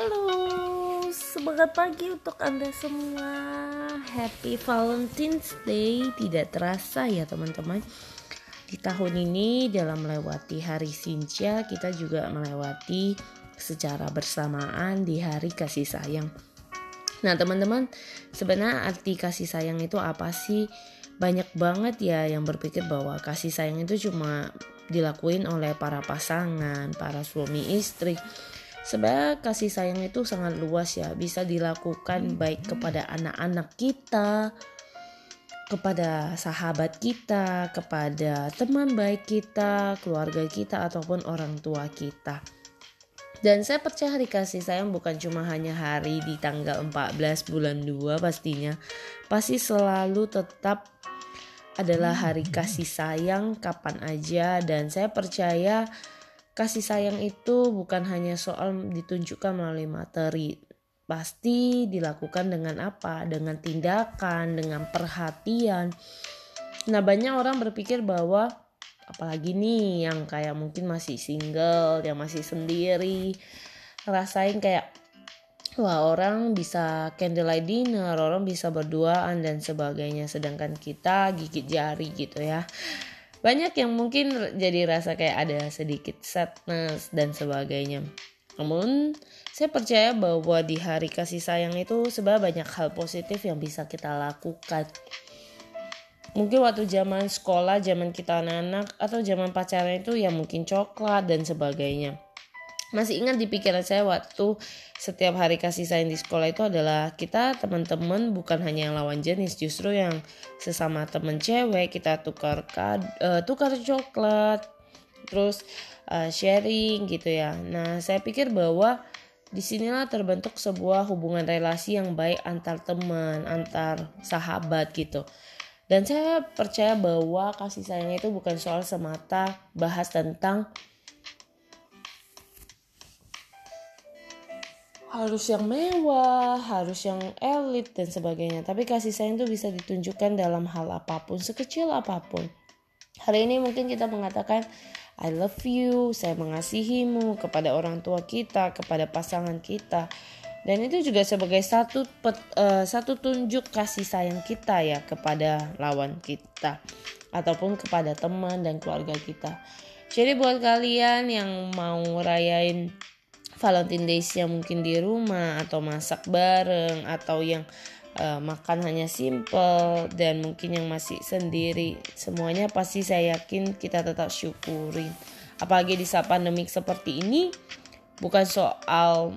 Halo, semangat pagi untuk Anda semua. Happy Valentine's Day. Tidak terasa ya teman-teman. Di tahun ini dalam melewati hari Sinja, kita juga melewati secara bersamaan di hari kasih sayang. Nah teman-teman, sebenarnya arti kasih sayang itu apa sih? Banyak banget ya yang berpikir bahwa kasih sayang itu cuma dilakuin oleh para pasangan, para suami istri Sebenarnya kasih sayang itu sangat luas ya, bisa dilakukan baik kepada anak-anak kita, kepada sahabat kita, kepada teman baik kita, keluarga kita ataupun orang tua kita. Dan saya percaya hari kasih sayang bukan cuma hanya hari di tanggal 14 bulan 2 pastinya. Pasti selalu tetap adalah hari kasih sayang kapan aja dan saya percaya kasih sayang itu bukan hanya soal ditunjukkan melalui materi, pasti dilakukan dengan apa? Dengan tindakan, dengan perhatian. Nah, banyak orang berpikir bahwa apalagi nih yang kayak mungkin masih single, yang masih sendiri, rasain kayak wah orang bisa candlelight dinner, orang bisa berduaan dan sebagainya sedangkan kita gigit jari gitu ya banyak yang mungkin jadi rasa kayak ada sedikit sadness dan sebagainya. Namun saya percaya bahwa di hari kasih sayang itu sebenarnya banyak hal positif yang bisa kita lakukan. Mungkin waktu zaman sekolah, zaman kita anak-anak atau zaman pacaran itu ya mungkin coklat dan sebagainya masih ingat di pikiran saya waktu setiap hari kasih sayang di sekolah itu adalah kita teman-teman bukan hanya yang lawan jenis justru yang sesama teman cewek kita tukar kad, uh, tukar coklat terus uh, sharing gitu ya. Nah saya pikir bahwa di sinilah terbentuk sebuah hubungan relasi yang baik antar teman antar sahabat gitu. Dan saya percaya bahwa kasih sayang itu bukan soal semata bahas tentang harus yang mewah, harus yang elit dan sebagainya. Tapi kasih sayang itu bisa ditunjukkan dalam hal apa pun, sekecil apa pun. Hari ini mungkin kita mengatakan I love you, saya mengasihimu kepada orang tua kita, kepada pasangan kita. Dan itu juga sebagai satu pet, uh, satu tunjuk kasih sayang kita ya kepada lawan kita ataupun kepada teman dan keluarga kita. Jadi buat kalian yang mau rayain Valentine Days yang mungkin di rumah atau masak bareng atau yang uh, makan hanya simple dan mungkin yang masih sendiri. Semuanya pasti saya yakin kita tetap syukurin apalagi di saat pandemik seperti ini bukan soal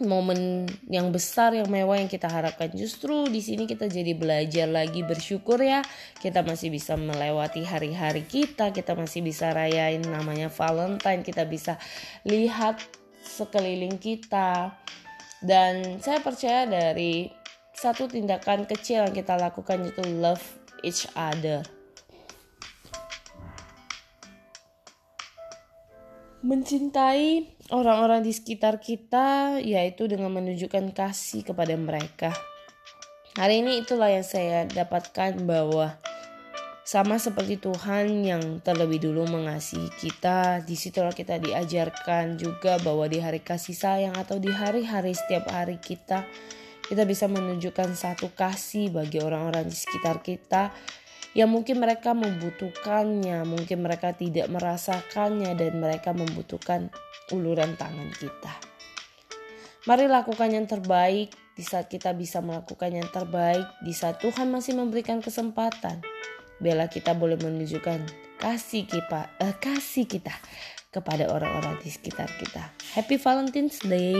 momen yang besar yang mewah yang kita harapkan. Justru di sini kita jadi belajar lagi bersyukur ya. Kita masih bisa melewati hari-hari kita kita masih bisa rayain namanya Valentine kita bisa lihat sekeliling kita. Dan saya percaya dari satu tindakan kecil yang kita lakukan itu love each other. Mencintai orang-orang di sekitar kita yaitu dengan menunjukkan kasih kepada mereka. Hari ini itulah yang saya dapatkan bahwa sama seperti Tuhan yang terlebih dulu mengasihi kita, di situlah kita diajarkan juga bahwa di hari kasih sayang atau di hari-hari setiap hari kita, kita bisa menunjukkan satu kasih bagi orang-orang di sekitar kita yang mungkin mereka membutuhkannya, mungkin mereka tidak merasakannya dan mereka membutuhkan uluran tangan kita. Mari lakukan yang terbaik di saat kita bisa melakukan yang terbaik, di saat Tuhan masih memberikan kesempatan Bella kita boleh menunjukkan kasih kita, uh, kasih kita kepada orang-orang di sekitar kita. Happy Valentine's Day.